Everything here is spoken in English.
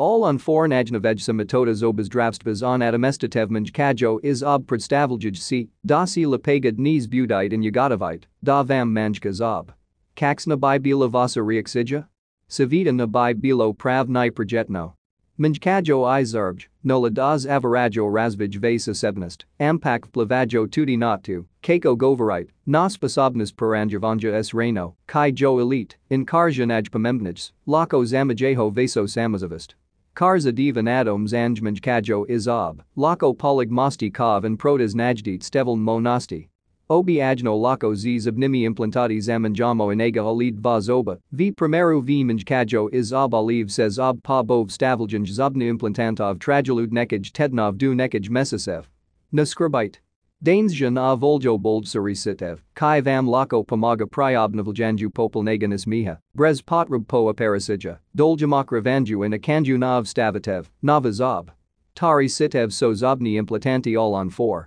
All on four najnavedsa metoda zobas dravstvas on atomestatev manjkajo is ob predstavljaj si, da si lepagad niz budite in yagodavite, da vam manjka zob. Kaksna by bila vasa reaksija? Savita na by bilo prav ni projetno. Manjkajo i zerbj, nola das avarajo razvij vasa sebnest, ampak plavajo tudi natu, kako govorite, nas pasobnas paranjavanja s reno, kai jo elite, in karjanaj pomembnij, lako zamajeho vaso samozavist. Karza divan atoms anj manjkajo izab, lako poligmosti kov and protas najdit stevel monasti. Obi ajno lako z zabnimi implantati zamanjamo inega alid vazoba, v primeru v manjkajo iz ob oliv says ob pa bov stavljanj zobni implantantov trajalud nekaj tednov du nekaj mesasev. Naskribite. Danes na voljo bold sorisitev, kai vam lako pomaga priobnavljanju popolnaganis miha, brez potreb po aparisija, doljamak ravanju in akanju nav stavitev, nava zob. Tari sitev so zobni implantanti all on 4.